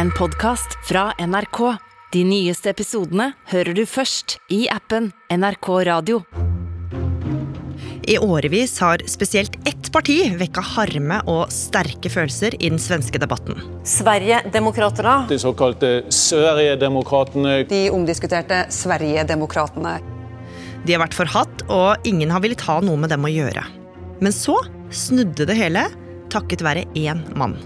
en podkast fra NRK. De nyeste episodene hører du først i appen NRK Radio. I årevis har spesielt ett parti vekka harme og sterke følelser i den svenske debatten. Sverigedemokraterna. De såkalte Sverigedemokraterna. De omdiskuterte Sverigedemokraterna. De har vært forhatt, og ingen har villet ha noe med dem å gjøre. Men så snudde det hele, takket være én mann.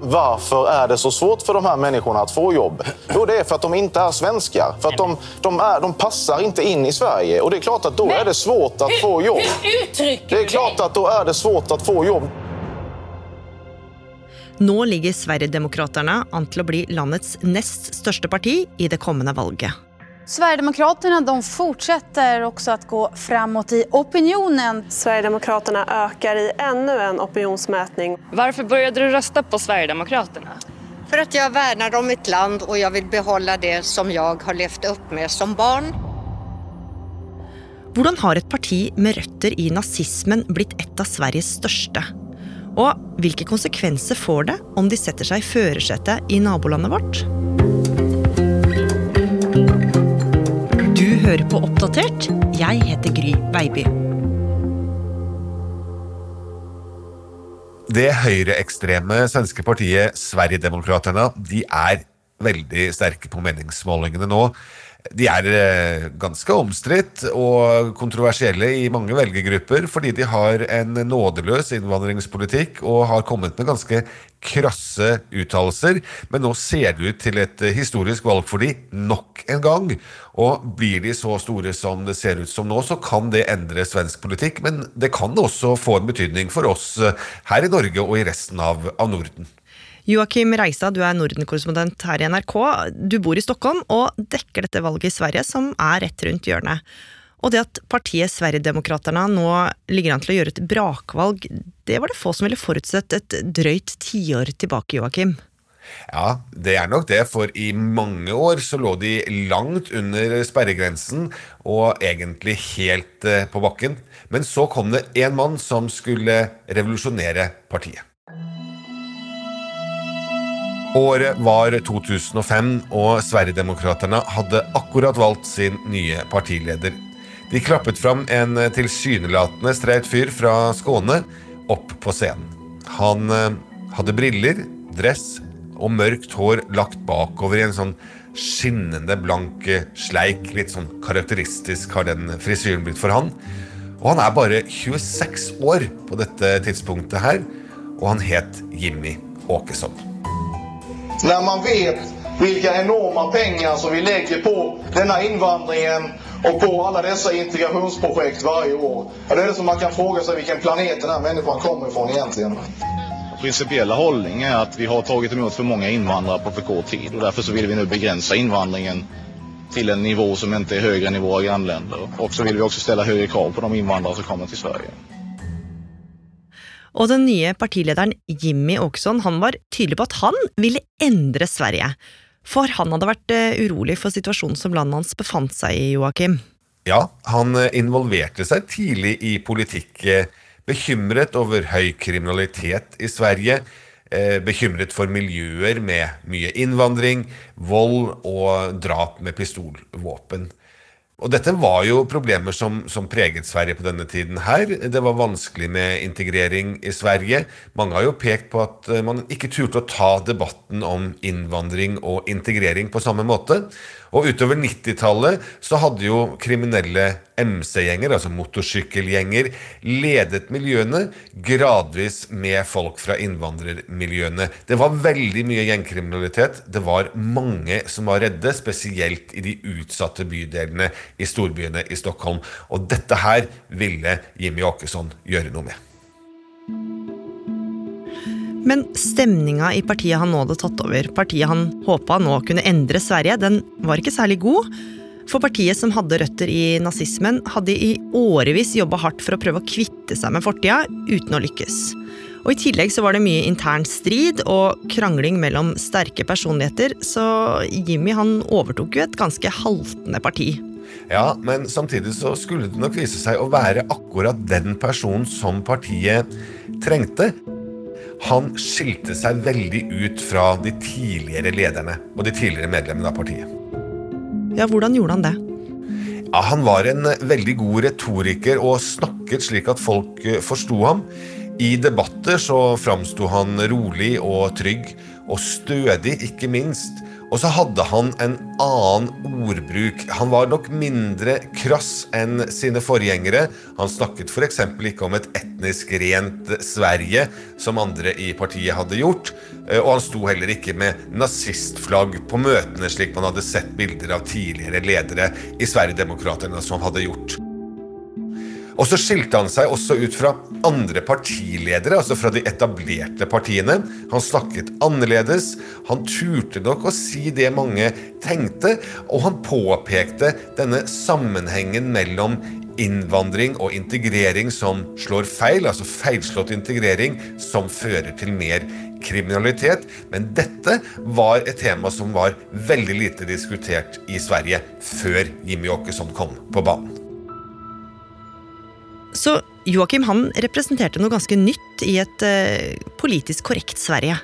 Varför är det så svårt för de här människorna att få jobb? Jo, det är för att de inte är svenskar. För att de, de, är, de passar inte in i Sverige. Och det är klart att då är det svårt att få jobb. Det är klart att då är det svårt att få jobb. Nå ligger Sverigedemokraterna an til å bli landets nest største parti i det kommende valget. Sverigedemokraterna de fortsätter också att gå framåt i opinionen. Sverigedemokraterna ökar i ännu en opinionsmätning. Varför började du rösta på Sverigedemokraterna? För att jag värnar om mitt land och jag vill behålla det som jag har levt upp med som barn. Hvordan har et parti med røtter i nazismen blitt et av Sveriges største? Og hvilke konsekvenser får det om de setter seg i førersetet i nabolandet vårt? Hører på Oppdatert. Jeg heter Gry Baby. Det høyreekstreme svenske partiet Sverigedemokraterna de er veldig sterke på meningsmålingene nå. De er eh, ganske omstridt og kontroversielle i mange velgergrupper fordi de har en nådeløs innvandringspolitikk og har kommet med ganske krasse uttalelser. Men nå ser det ut til et historisk valg for de nok en gang. Og blir de så store som det ser ut som nå, så kan det endre svensk politikk. Men det kan også få en betydning for oss eh, her i Norge og i resten av, av Norden. Joakim Reistad, du er Norden-korrespondent her i NRK. Du bor i Stockholm og dekker dette valget i Sverige, som er rett rundt hjørnet. Og det at partiet Sverigedemokraterna nå ligger an til å gjøre et brakvalg, det var det få som ville forutsett et drøyt tiår tilbake, Joakim. Ja, det er nok det, for i mange år så lå de langt under sperregrensen og egentlig helt eh, på bakken. Men så kom det en mann som skulle revolusjonere partiet. Året var 2005, og Sverigedemokraterna hadde akkurat valgt sin nye partileder. De klappet fram en tilsynelatende streit fyr fra Skåne opp på scenen. Han eh, hadde briller, dress og mørkt hår lagt bakover i en sånn skinnende blank eh, sleik. Litt sånn karakteristisk har den frisyren blitt for han. Og han er bare 26 år på dette tidspunktet her, og han het Jimmy Åkesson. När man vet vilka enorma pengar som vi lägger på denna invandringen och på alla dessa integrationsprojekt varje år. Ja, det är det som man kan fråga sig vilken planet den här människan kommer ifrån egentligen. principiella hållning är att vi har tagit emot för många invandrare på för kort tid och därför så vill vi nu begränsa invandringen till en nivå som inte är högre än i våra grannländer. Och så vill vi också ställa högre krav på de invandrare som kommer till Sverige. Og den nye partilederen Jimmy Åkesson han var tydelig på at han ville endre Sverige. For han hadde vært eh, urolig for situasjonen som landet hans befant seg i, Joakim. Ja, han eh, involverte seg tidlig i politikk. eh, Bekymret over høy kriminalitet i Sverige. Bekymret for miljøer med mye innvandring, vold og drap med pistolvåpen. Og dette var jo problemer som, som preget Sverige på denne tiden her. Det var vanskelig med integrering i Sverige. Mange har jo pekt på at eh, man ikke turte å ta debatten om innvandring og integrering på samme måte. Og utover 90-tallet så hadde jo kriminelle MC-gjenger, altså motorsykkelgjenger, ledet miljøene gradvis med folk fra innvandrermiljøene. Det var veldig mye gjengkriminalitet. Det var mange som var redde, spesielt i de utsatte bydelene i storbyene i Stockholm. Og dette her ville Jimmy Åkesson gjøre noe med. Men stemninga i partiet han nå hadde tatt over, partiet han håpa nå kunne endre Sverige, den var ikke særlig god. For partiet som hadde røtter i nazismen, hadde i årevis jobba hardt for å prøve å kvitte seg med fortida, uten å lykkes. Og I tillegg så var det mye intern strid og krangling mellom sterke personligheter, så Jimmy han overtok jo et ganske haltende parti. Ja, men samtidig så skulle det nok vise seg å være akkurat den personen som partiet trengte. Han skilte seg veldig ut fra de tidligere lederne og de tidligere medlemmene av partiet. Ja, hvordan gjorde han det? Ja, han var en veldig god retoriker og snakket slik at folk eh, forsto ham. I debatter så framsto han rolig og trygg, og stødig, ikke minst. Og så hadde han en annen ordbruk. Han var nok mindre krass enn sine forgjengere. Han snakket f.eks. ikke om et etnisk rent Sverige, som andre i partiet hadde gjort. Eh, og han sto heller ikke med nazistflagg på møtene, slik man hadde sett bilder av tidligere ledere i Sverigedemokraterna som hadde gjort. Og så skilte han seg også ut fra andre partiledere, altså fra de etablerte partiene. Han snakket annerledes. Han turte nok å si det mange tenkte, og han påpekte denne sammenhengen mellom innvandring og integrering som slår feil, altså feilslått integrering som fører til mer kriminalitet. Men dette var et tema som var veldig lite diskutert i Sverige før Jimmy Åkesson kom på banen. Så Joakim han representerte noe ganske nytt i et eh, politisk korrekt Sverige.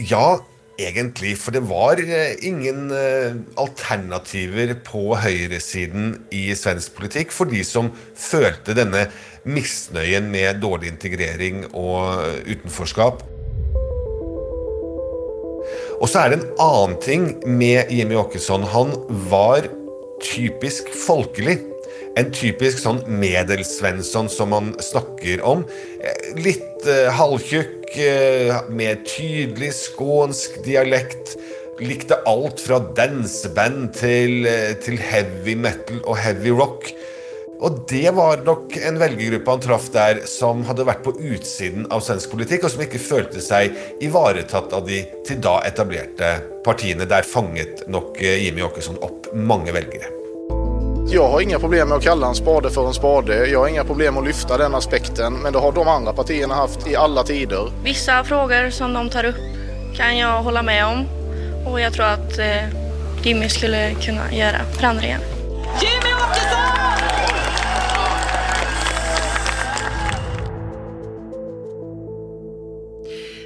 Ja, egentlig. For det var uh, ingen uh, alternativer på høyresiden i svensk politikk for de som følte denne misnøyen med dårlig integrering og utenforskap. Og så er det en annen ting med Jimmy Åkesson. Han var typisk folkelig. En typisk sånn Medelsvensson som man snakker om. Litt eh, halvtjukk, eh, med tydelig skånsk dialekt. Likte alt fra danseband til, uh, til heavy metal og heavy rock. Og det var nok en velgergruppe han traff der som hadde vært på utsiden av svensk politikk, og som ikke følte seg ivaretatt av de til da etablerte partiene. Der fanget nok Jimmy Åkesson opp mange velgere. Jag har inga problem med att kalla en spade för en spade. Jag har inga problem med att lyfta den aspekten. Men det har de andra partierna haft i alla tider. Vissa frågor som de tar upp kan jag hålla med om. Och jag tror att eh, Jimmy skulle kunna göra förändringar. Jimmy Åkesson!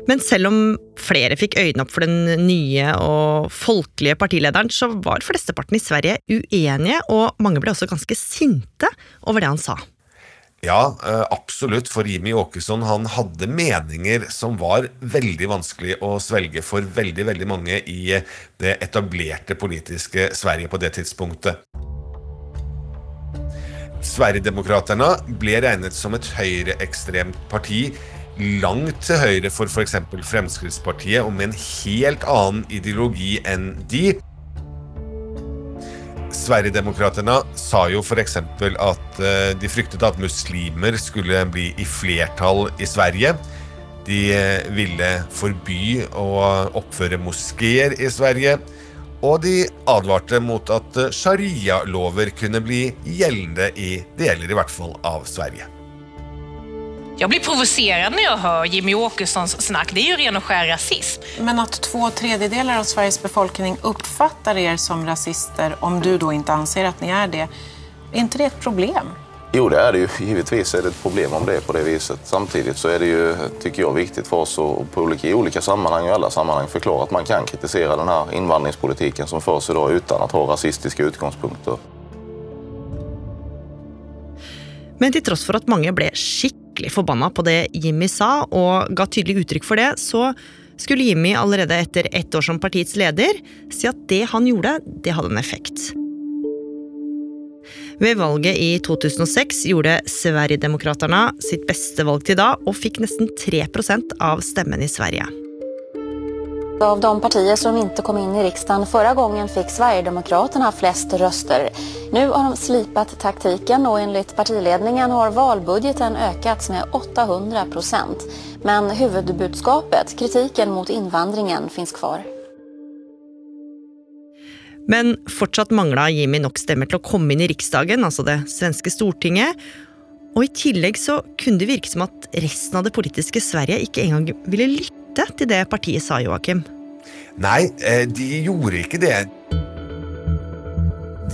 Men selv om flere fikk øynene opp for den nye og folkelige partilederen, så var flesteparten i Sverige uenige, og mange ble også ganske sinte over det han sa. Ja, eh, absolutt. For Jimmy Åkesson han hadde meninger som var veldig vanskelig å svelge for veldig, veldig mange i det etablerte politiske Sverige på det tidspunktet. Sverigedemokraterna ble regnet som et høyreekstremt parti langt til høyre for f.eks. Fremskrittspartiet, og med en helt annen ideologi enn de. Sverigedemokraterna sa jo f.eks. at eh, de fryktet at muslimer skulle bli i flertall i Sverige. De eh, ville forby å oppføre moskeer i Sverige. Og de advarte mot at sharialover sharia-lover kunne bli gjeldende i deler i hvert fall av Sverige. Jag blir provocerad när jag hör Jimmy Åkessons snack. Det är ju ren och skär rasism. Men att två tredjedelar av Sveriges befolkning uppfattar er som rasister, om du då inte anser att ni är det, är inte det ett problem? Jo, det är det ju. Givetvis är det ett problem om det är på det viset. Samtidigt så är det ju, tycker jag, viktigt för oss att på olika, i olika sammanhang och i alla sammanhang förklara att man kan kritisera den här invandringspolitiken som förs idag utan att ha rasistiska utgångspunkter. Men til tross for at mange ble skikkelig forbanna på det Jimmy sa, og ga tydelig uttrykk for det, så skulle Jimmy allerede etter ett år som partiets leder si at det han gjorde, det hadde en effekt. Ved valget i 2006 gjorde Sverigedemokraterna sitt beste valg til da, og fikk nesten 3% av stemmene i Sverige. Av de partier som inte kom in i riksdagen förra gången fick Sverigedemokraterna flest röster. Nu har de slipat taktiken och enligt partiledningen har valbudgeten ökats med 800 procent. Men huvudbudskapet, kritiken mot invandringen, finns kvar. Men fortsatt mangla Jimmy nok stemmer til å komme inn i Riksdagen, altså det svenske stortinget. Og i tillegg så kunne det virke som at resten av det politiske Sverige ikke engang ville lytte til det partiet sa, Joakim. Nei, eh, de gjorde ikke det.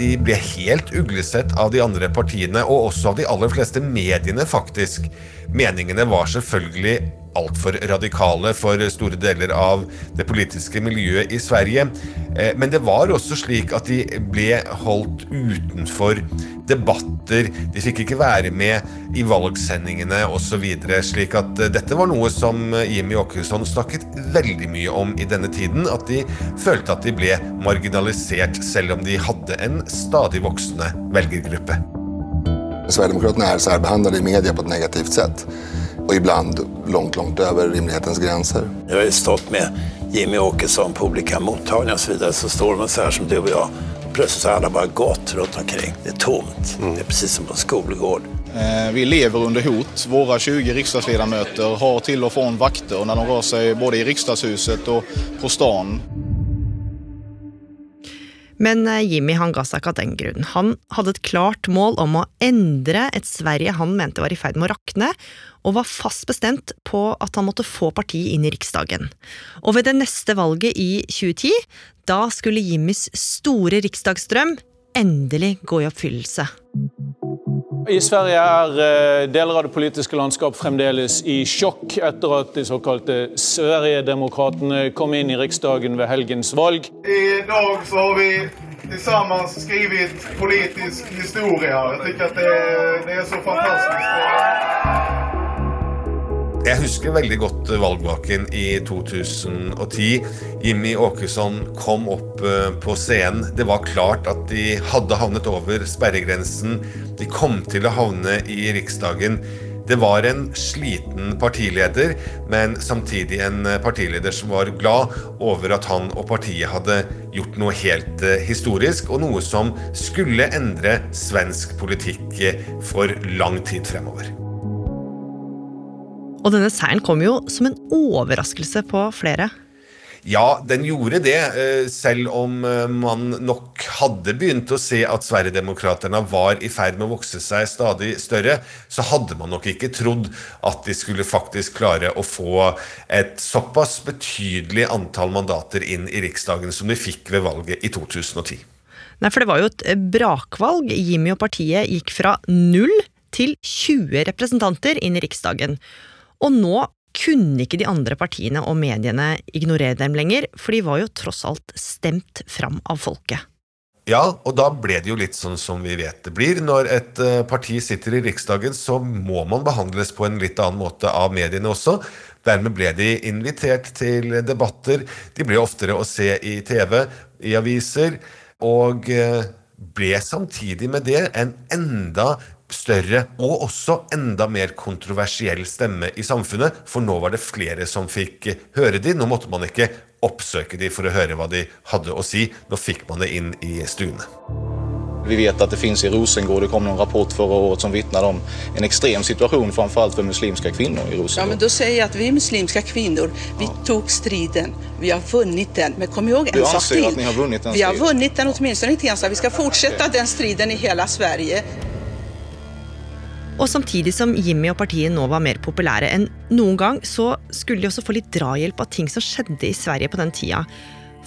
De ble helt uglesett av de andre partiene, og også av de aller fleste mediene, faktisk. Meningene var selvfølgelig altfor radikale for store deler av det politiske miljøet i Sverige. Eh, men det var også slik at de ble holdt utenfor debatter. De fikk ikke være med i valgsendingene osv. Slik at eh, dette var noe som Jimmy Åkesson snakket veldig mye om i denne tiden. At de følte at de ble marginalisert, selv om de hadde en stadig voksende velgergruppe. Sverigedemokraterna är särbehandlade i media på ett negativt sätt och ibland långt, långt över rimlighetens gränser. Jag har ju stått med Jimmy Åkesson på olika mottagningar och så vidare, så står de så här som du och jag. Plötsligt har alla bara gått runt omkring. Det är tomt. Det är precis som på en skolgård. Eh, Vi lever under hot. Våra 20 riksdagsledamöter har till och från vakter när de rör sig både i riksdagshuset och på stan. Men eh, Jimmy han ga seg ikke av den grunn. Han hadde et klart mål om å endre et Sverige han mente var i ferd med å rakne, og var fast bestemt på at han måtte få partiet inn i Riksdagen. Og ved det neste valget i 2010, da skulle Jimmys store riksdagsdrøm endelig gå i oppfyllelse. I Sverige er eh, deler av det politiske landskap fremdeles i sjokk etter at de såkalte Sverigedemokraterna kom inn i Riksdagen ved helgens valg. Idag så har vi sammen skrevet politisk historie. Jeg att det, det er så fantastiskt. Jeg husker veldig godt valgvaken i 2010. Jimmy Åkesson kom opp eh, på scenen. Det var klart at de hadde havnet over sperregrensen. De kom til å havne i Riksdagen. Det var en sliten partileder, men samtidig en partileder som var glad over at han og partiet hadde gjort noe helt eh, historisk, og noe som skulle endre svensk politikk eh, for lang tid fremover. Og denne seieren kom jo som en overraskelse på flere. Ja, den gjorde det, eh, selv om eh, man nok hadde begynt å se at Sverigedemokraterna var i ferd med å vokse seg stadig større, så hadde man nok ikke trodd at de skulle faktisk klare å få et såpass betydelig antall mandater inn i Riksdagen som de fikk ved valget i 2010. Nei, for det var jo et brakvalg. Jimmy og partiet gikk fra null til 20 representanter inn i Riksdagen. Og nå kunne ikke de andre partiene og mediene ignorere dem lenger, for de var jo tross alt stemt fram av folket. Ja, og da ble det jo litt sånn som vi vet det blir. Når et eh, parti sitter i Riksdagen, så må man behandles på en litt annen måte av mediene også. Dermed ble de invitert til debatter. De ble oftere å se i TV, i aviser, og eh, ble samtidig med det en enda større og også enda mer kontroversiell stemme i samfunnet, for nå var det flere som fikk høre de. Nå måtte man ikke oppsøke de for å høre hva de hadde å si. Nå fikk man det inn i stuene. Vi vet at det finnes i Rosengård, det kom noen rapport forrige året som vitner om en ekstrem situasjon, framfor alt for muslimske kvinner i Rosengård. Ja, men Da sier jeg at vi muslimske kvinner vi tok striden, vi har vunnet den. Men kom ihåg en sak ni har vunnit den vi har vunnet den åtminstone i Tensta. Vi skal fortsette den striden i hele Sverige. Og samtidig som Jimmy og partiet nå var mer populære enn noen gang, så skulle de også få litt drahjelp av ting som skjedde i Sverige på den tida.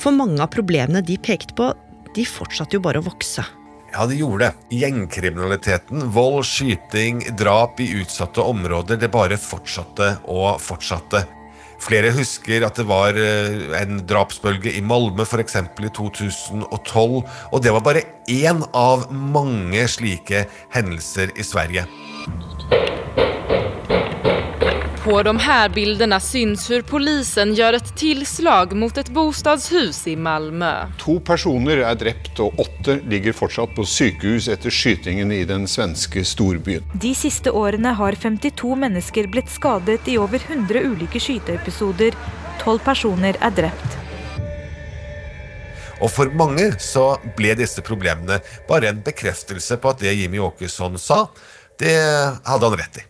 For mange av problemene de pekte på, de fortsatte jo bare å vokse. Ja, det gjorde det. Gjengkriminaliteten, vold, skyting, drap i utsatte områder, det bare fortsatte og fortsatte. Flere husker at det var eh, en drapsbølge i Malmö f.eks. i 2012, og det var bare én av mange slike hendelser i Sverige. På de här bilderna syns hur polisen gör ett tillslag mot ett bostadshus i Malmö. To personer er drept, og åtte ligger fortsatt på sykehus etter skytingen i den svenske storbyen. De siste årene har 52 mennesker blitt skadet i over 100 ulike skyteepisoder. 12 personer er drept. Og for mange så ble disse problemene bare en bekreftelse på at det Jimmy Åkesson sa, det hadde han rett i.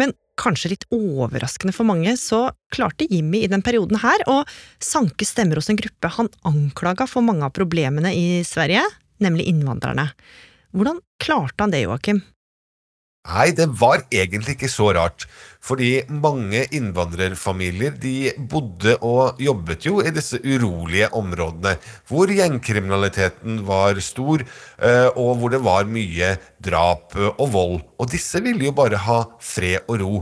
Men kanskje litt overraskende for mange, så klarte Jimmy i den perioden her å sanke stemmer hos en gruppe han anklaga for mange av problemene i Sverige, nemlig innvandrerne. Hvordan klarte han det, Joakim? Nei, det var egentlig ikke så rart, fordi mange innvandrerfamilier de bodde og jobbet jo i disse urolige områdene, hvor gjengkriminaliteten var stor, eh, og hvor det var mye drap og vold. Og disse ville jo bare ha fred og ro.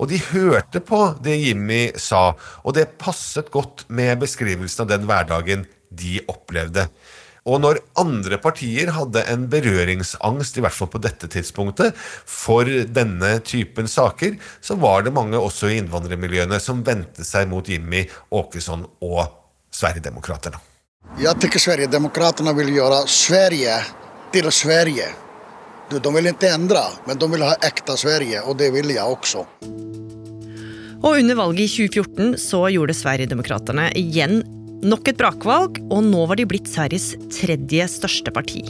Og de hørte på det Jimmy sa, og det passet godt med beskrivelsen av den hverdagen de opplevde. Og når andre partier hadde en berøringsangst, i hvert fall på dette tidspunktet, for denne typen saker, så var det mange også i innvandrermiljøene som vendte seg mot Jimmy Åkesson og Sverigedemokraterna. Jeg tenker Sverigedemokraterna vil gjøre Sverige til Sverige. De vil ikke endre, men de vil ha ekte Sverige, og det vil jeg også. Og under valget i 2014 så gjorde Sverigedemokraterna igjen nok et brakvalg, og nå var de blitt Sveriges tredje største parti.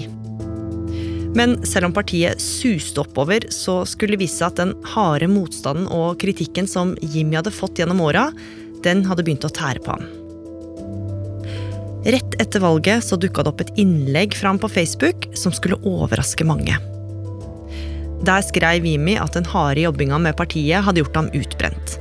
Men selv om partiet suste oppover, så skulle det vise seg at den harde motstanden og kritikken som Jimmy hadde fått gjennom åra, den hadde begynt å tære på ham. Rett etter valget så dukka det opp et innlegg fra ham på Facebook som skulle overraske mange. Der skrev Jimmy at den harde jobbinga med partiet hadde gjort ham utbrent.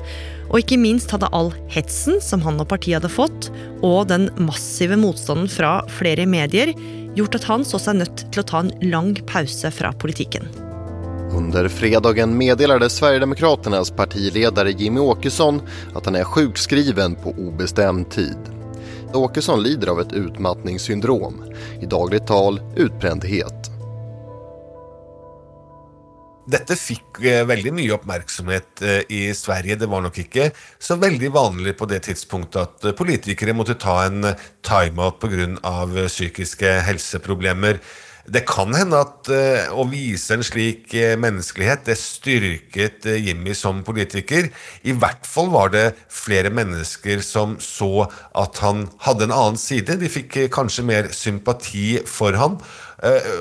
Og ikke minst hadde all hetsen som han og partiet hadde fått, og den massive motstanden fra flere medier, gjort at han så seg nødt til å ta en lang pause fra politikken. Under fredagen meddelade Sverigedemokraternas partiledare Jimmy Åkesson at han er sjukskriven på obestämd tid. Åkesson lider av et utmattningssyndrom, i dagligt tal utbrändhet. Dette fikk eh, veldig mye oppmerksomhet eh, i Sverige. Det var nok ikke så veldig vanlig på det tidspunktet at eh, politikere måtte ta en timeout pga. psykiske helseproblemer. Det kan hende at å vise en slik menneskelighet det styrket Jimmy som politiker. I hvert fall var det flere mennesker som så at han hadde en annen side. De fikk kanskje mer sympati for han,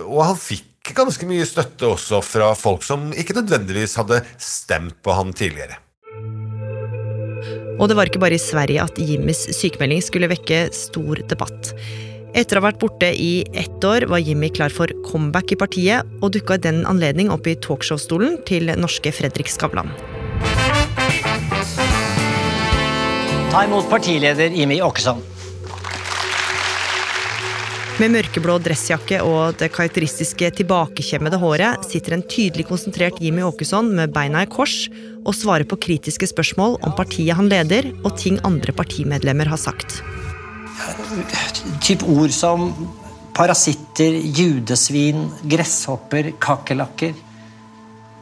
og han fikk ganske mye støtte også fra folk som ikke nødvendigvis hadde stemt på han tidligere. Og det var ikke bare i Sverige at Jimmys sykemelding skulle vekke stor debatt. Etter å ha vært borte i ett år var Jimmy klar for comeback i partiet, og dukka i den anledning opp i talkshow-stolen til norske Fredrik Skavlan. Ta imot partileder Jimmy Åkesson. Med mørkeblå dressjakke og det karakteristiske tilbakekjemmede håret sitter en tydelig konsentrert Jimmy Åkesson med beina i kors og svarer på kritiske spørsmål om partiet han leder, og ting andre partimedlemmer har sagt. Typ ord som parasitter, judesvin, gresshopper, kakerlakker.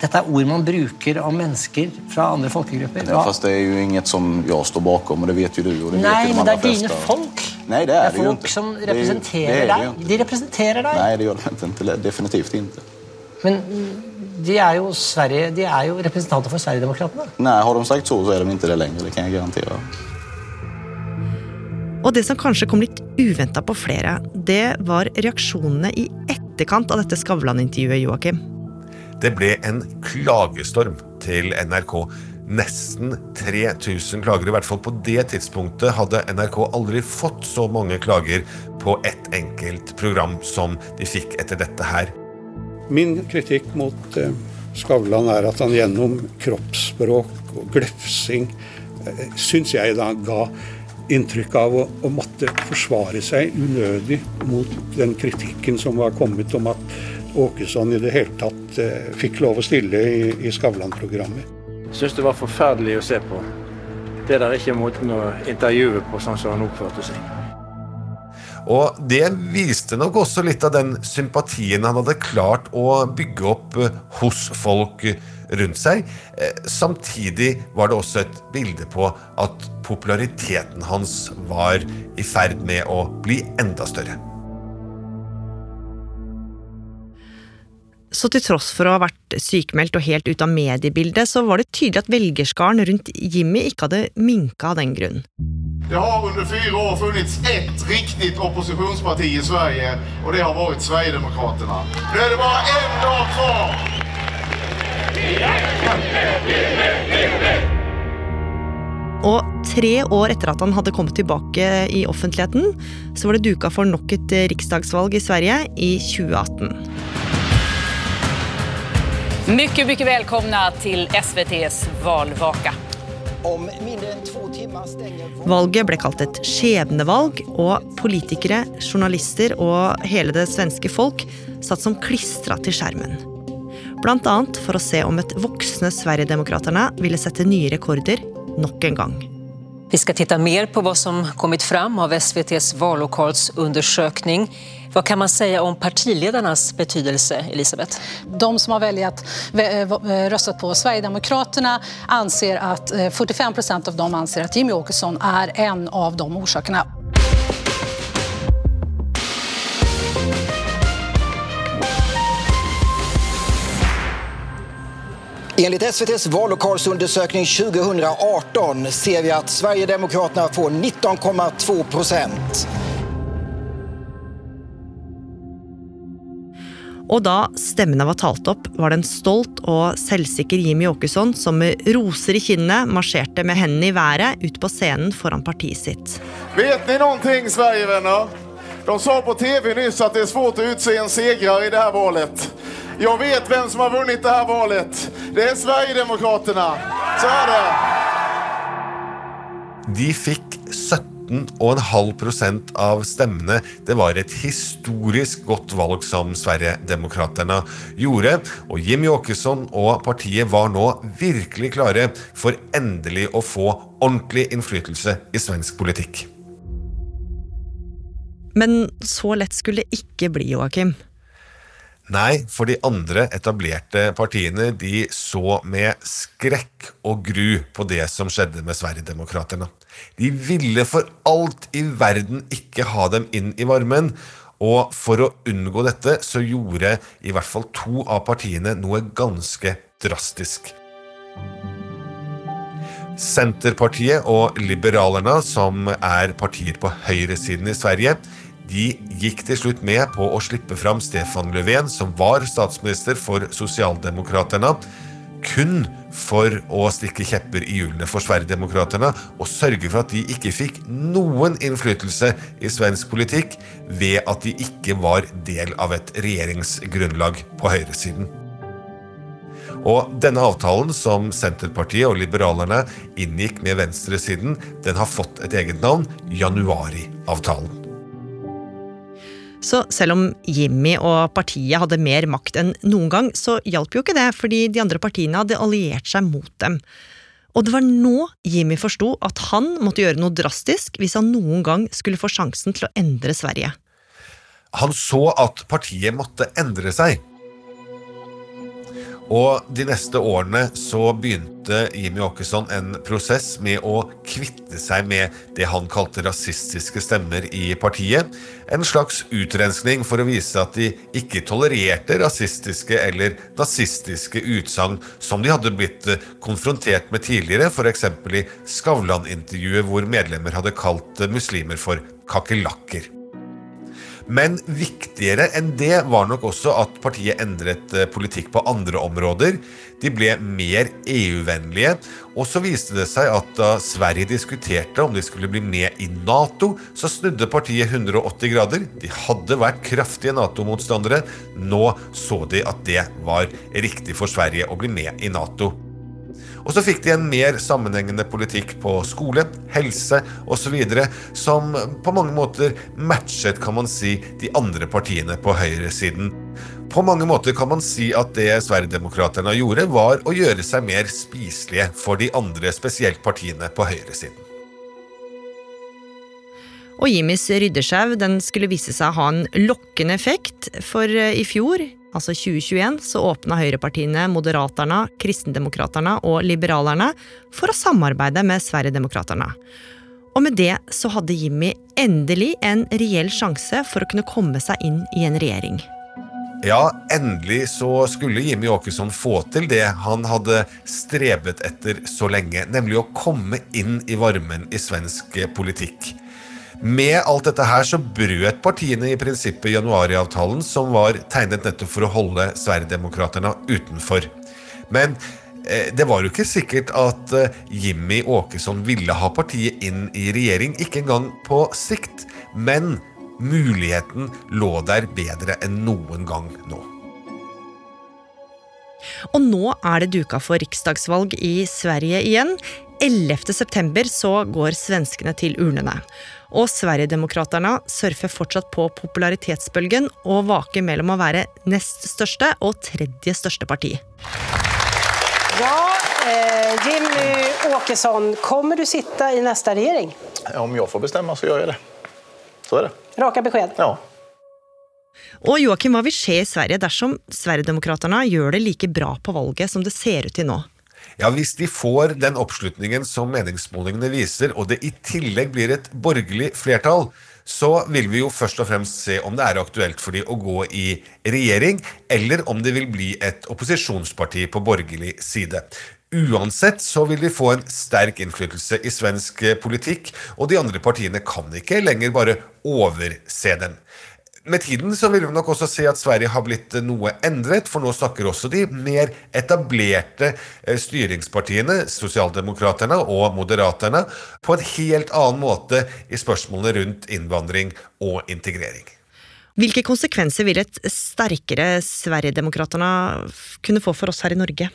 Dette er ord man bruker om mennesker fra andre folkegrupper. Ja, fast det er jo inget som jeg står bakom, og det vet jo du. Og det Nei, vet de men det er dine folk. Nei, det Det er er det jo folk ikke. som Det är representerer det är det deg. inte. De representerer deg. Nej, det gör de inte. Definitivt inte. Men de er jo Sverige, de er jo representanter for Sverigedemokraterna. Nej, har de sagt så så är de inte det längre, det kan jag garantera. Og det som kanskje kom litt uventa på flere, det var reaksjonene i etterkant av dette Skavlan-intervjuet, Joakim. Det ble en klagestorm til NRK. Nesten 3000 klager. I hvert fall på det tidspunktet hadde NRK aldri fått så mange klager på ett enkelt program som de fikk etter dette her. Min kritikk mot eh, Skavlan er at han gjennom kroppsspråk og glefsing eh, syns jeg da ga inntrykk av å, å måtte forsvare seg unødig mot den kritikken som var kommet om at Åkesson i det hele tatt eh, fikk lov å stille i, i Skavlan-programmet. Syns det var forferdelig å se på. Det der er ikke måten å intervjue på sånn som han oppførte seg. Og det viste nok også litt av den sympatien han hadde klart å bygge opp eh, hos folk rundt seg. Eh, Samtidig var det også et bilde på at populariteten hans var i ferd med å bli enda større. Så til tross for å ha vært sykemeldt og helt ute av mediebildet, så var det tydelig at velgerskaren rundt Jimmy ikke hadde minka av den grunn. Det har under fire år funnits ett riktig opposisjonsparti i Sverige og det har vært Sverigedemokraterna. Nå er det bare en dag kvar. Og tre år etter at han hadde kommet tilbake i offentligheten, så var det duka for nok et riksdagsvalg i Sverige i 2018. Mycket, mycket välkomna till SVTs valvaka. Valget ble kalt et skjebnevalg, og politikere, journalister og hele det svenske folk satt som klistra til skjermen. Blant annet for å se om et voksne Sverigedemokraterna ville sette nye rekorder nok en gang. Vi ska titta mer på vad som kommit fram av SVTs vallokalsundersökning. Hva kan man si om partiledarnas betydelse, Elisabeth? De som har väljat, röstat på Sverigedemokraterna anser att 45 procent av dem anser att Jimmy Åkesson er en av de orsakerna. Enligt SVTs vallokalsundersökning 2018 ser vi att Sverigedemokraterna får 19,2 procent. Og da stemmene var talt opp, var det en stolt og selvsikker Jimmy Åkesson som med roser i kinnet marsjerte med hendene i været ut på scenen foran partiet sitt. Vet ni noe, Sverigevenner? De sa på TV nyss at det er svårt å utse en segrare i dette valget. valet. Jag vet vem som har vunnit det här valet. Det är Sverigedemokraterna. Så är det. De fikk 17,5 prosent av stemmene. Det var et historisk godt valg som Sverigedemokraterna gjorde. Og Jimmy Åkesson og partiet var nå virkelig klare for endelig å få ordentlig innflytelse i svensk politikk. Men så lett skulle det ikke bli, Joakim. Nei, for de andre etablerte partiene de så med skrekk og gru på det som skjedde med Sverigedemokraterna. De ville for alt i verden ikke ha dem inn i varmen, og for å unngå dette så gjorde i hvert fall to av partiene noe ganske drastisk. Senterpartiet og Liberalerna, som er partier på høyresiden i Sverige, de gikk til slutt med på å slippe fram Stefan Löfven, som var statsminister for Sosialdemokraterna, kun for å stikke kjepper i hjulene for Sverigedemokraterna og sørge for at de ikke fikk noen innflytelse i svensk politikk ved at de ikke var del av et regjeringsgrunnlag på høyresiden. Og denne avtalen som Senterpartiet og Liberalerne inngikk med venstresiden, den har fått et eget navn, Januari-avtalen. Så selv om Jimmy og partiet hadde mer makt enn noen gang, så hjalp jo ikke det, fordi de andre partiene hadde alliert seg mot dem. Og det var nå Jimmy forsto at han måtte gjøre noe drastisk hvis han noen gang skulle få sjansen til å endre Sverige. Han så at partiet måtte endre seg. Og de neste årene så begynte Jimmy Åkesson en prosess med å kvitte seg med det han kalte rasistiske stemmer i partiet. En slags utrenskning for å vise at de ikke tolererte rasistiske eller nazistiske utsagn som de hadde blitt konfrontert med tidligere, f.eks. i Skavlan-intervjuet hvor medlemmer hadde kalt muslimer for kakerlakker. Men viktigere enn det var nok også at partiet endret politikk på andre områder. De ble mer EU-vennlige, og så viste det seg at da Sverige diskuterte om de skulle bli med i Nato, så snudde partiet 180 grader. De hadde vært kraftige Nato-motstandere. Nå så de at det var riktig for Sverige å bli med i Nato. Og så fikk de en mer sammenhengende politikk på skole, helse osv. som på mange måter matchet, kan man si, de andre partiene på høyresiden. På mange måter kan man si at det Sverigedemokraterna gjorde, var å gjøre seg mer spiselige for de andre, spesielt partiene på høyresiden. Og Jimmys ryddesjau skulle vise seg å ha en lokkende effekt, for i fjor, altså 2021, så åpna høyrepartiene Moderaterna, Kristendemokraterna og Liberalerne for å samarbeide med Sverigedemokraterna. Og med det så hadde Jimmy endelig en reell sjanse for å kunne komme seg inn i en regjering. Ja, endelig så skulle Jimmy Åkesson få til det han hadde strebet etter så lenge, nemlig å komme inn i varmen i svensk politikk. Med alt dette her så brøt partiene i prinsippet januariavtalen, som var tegnet nettopp for å holde Sverigedemokraterna utenfor. Men eh, det var jo ikke sikkert at eh, Jimmy Åkesson ville ha partiet inn i regjering, ikke engang på sikt. Men muligheten lå der bedre enn noen gang nå. Og nå er det duka for riksdagsvalg i Sverige igjen. 11. september så går svenskene til urnene. Og Sverigedemokraterna surfer fortsatt på popularitetsbølgen og vaker mellom å være nest største og tredje største parti. Ja, eh, Jimmy Åkesson, kommer du sitte i neste regjering? Om jeg får bestemme, så gjør jeg det. Så er det. Raka beskjed? Ja. Og Joakim, hva vil skje i Sverige dersom Sverigedemokraterna gjør det like bra på valget som det ser ut til nå? Ja, Hvis de får den oppslutningen som meningsmålingene viser, og det i tillegg blir et borgerlig flertall, så vil vi jo først og fremst se om det er aktuelt for de å gå i regjering, eller om det vil bli et opposisjonsparti på borgerlig side. Uansett så vil de få en sterk innflytelse i svensk politikk, og de andre partiene kan ikke lenger bare overse den. Med tiden så vil vi nok også se at Sverige har blitt noe endret, for nå snakker også de mer etablerte eh, styringspartiene, Sosialdemokraterne og Moderaterna, på en helt annen måte i spørsmålene rundt innvandring og integrering. Hvilke konsekvenser vil et sterkere Sverigedemokraterna kunne få for oss her i Norge?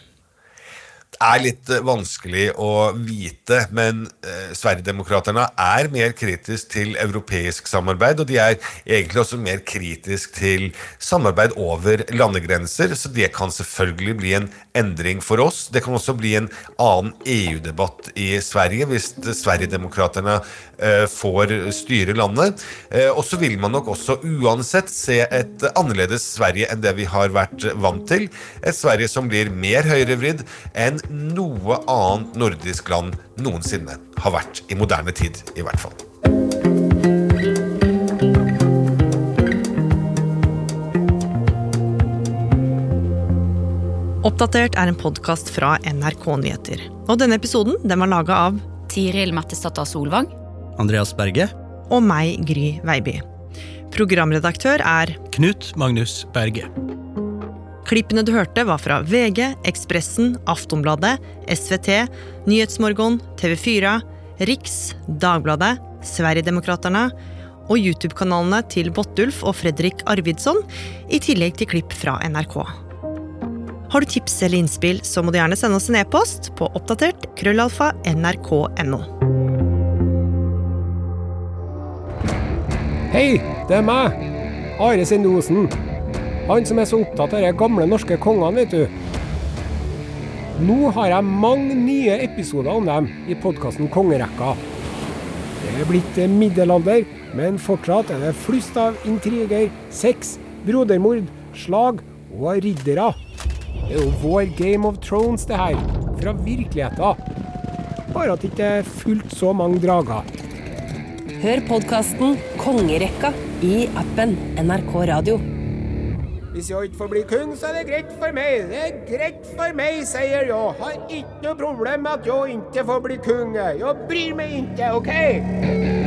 Er litt eh, vanskelig å vite, men eh, Sverigedemokraterna er mer kritisk til europeisk samarbeid, og de er egentlig også mer kritisk til samarbeid over landegrenser, så det kan selvfølgelig bli en endring for oss. Det kan også bli en annen EU-debatt i Sverige hvis Sverigedemokraterna eh, får styre landet. Eh, og så vil man nok også uansett se et annerledes Sverige enn det vi har vært vant til. Et Sverige som blir mer høyrevridd enn noe annet nordisk land noensinne har vært i moderne tid, i hvert fall. Oppdatert er en podkast fra NRK Nyheter. Og denne episoden den var laga av Tiril Mattisdatter Solvang. Andreas Berge. Og meg, Gry Veiby. Programredaktør er Knut Magnus Berge. Klippene du hørte, var fra VG, Ekspressen, Aftonbladet, SVT, Nyhetsmorgon, TV4, Riks, Dagbladet, Sverigedemokraterna og YouTube-kanalene til Bottulf og Fredrik Arvidsson, i tillegg til klipp fra NRK. Har du tips eller innspill, så må du gjerne sende oss en e-post på oppdatert krøllalfa nrk.no. Hei, det er meg, Are Sendosen. Han som er så opptatt av de gamle norske kongene, vet du. Nå har jeg mange nye episoder om dem i podkasten Kongerekka. Det er blitt middelalder, men fortsatt er det flust av intriger, sex, brodermord, slag og riddere. Det er jo vår Game of Thrones, det her. Fra virkeligheten. Bare at det ikke er fullt så mange drager. Hør podkasten Kongerekka i appen NRK Radio. Hvis jeg ikke får bli kong, så er det greit for meg. Det er greit for meg, sier jeg. Har ikke noe problem med at jeg ikke får bli kong. Jeg bryr meg ikke, OK?